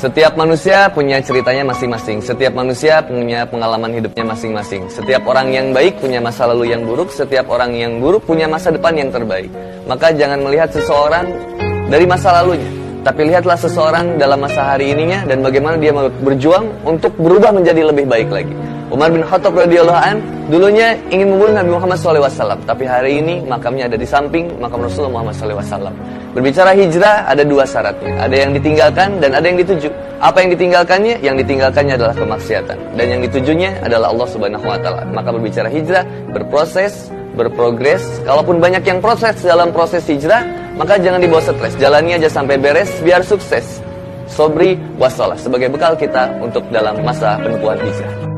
Setiap manusia punya ceritanya masing-masing. Setiap manusia punya pengalaman hidupnya masing-masing. Setiap orang yang baik punya masa lalu yang buruk. Setiap orang yang buruk punya masa depan yang terbaik. Maka jangan melihat seseorang dari masa lalunya. Tapi lihatlah seseorang dalam masa hari ininya dan bagaimana dia berjuang untuk berubah menjadi lebih baik lagi. Umar bin Khattab radhiyallahu an dulunya ingin membunuh Nabi Muhammad SAW, tapi hari ini makamnya ada di samping makam Rasulullah Muhammad SAW. Berbicara hijrah ada dua syaratnya. Ada yang ditinggalkan dan ada yang dituju. Apa yang ditinggalkannya? Yang ditinggalkannya adalah kemaksiatan dan yang ditujunya adalah Allah Subhanahu wa taala. Maka berbicara hijrah berproses, berprogres. Kalaupun banyak yang proses dalam proses hijrah, maka jangan dibawa stres. Jalani aja sampai beres biar sukses. Sobri wasalah sebagai bekal kita untuk dalam masa penempuhan hijrah.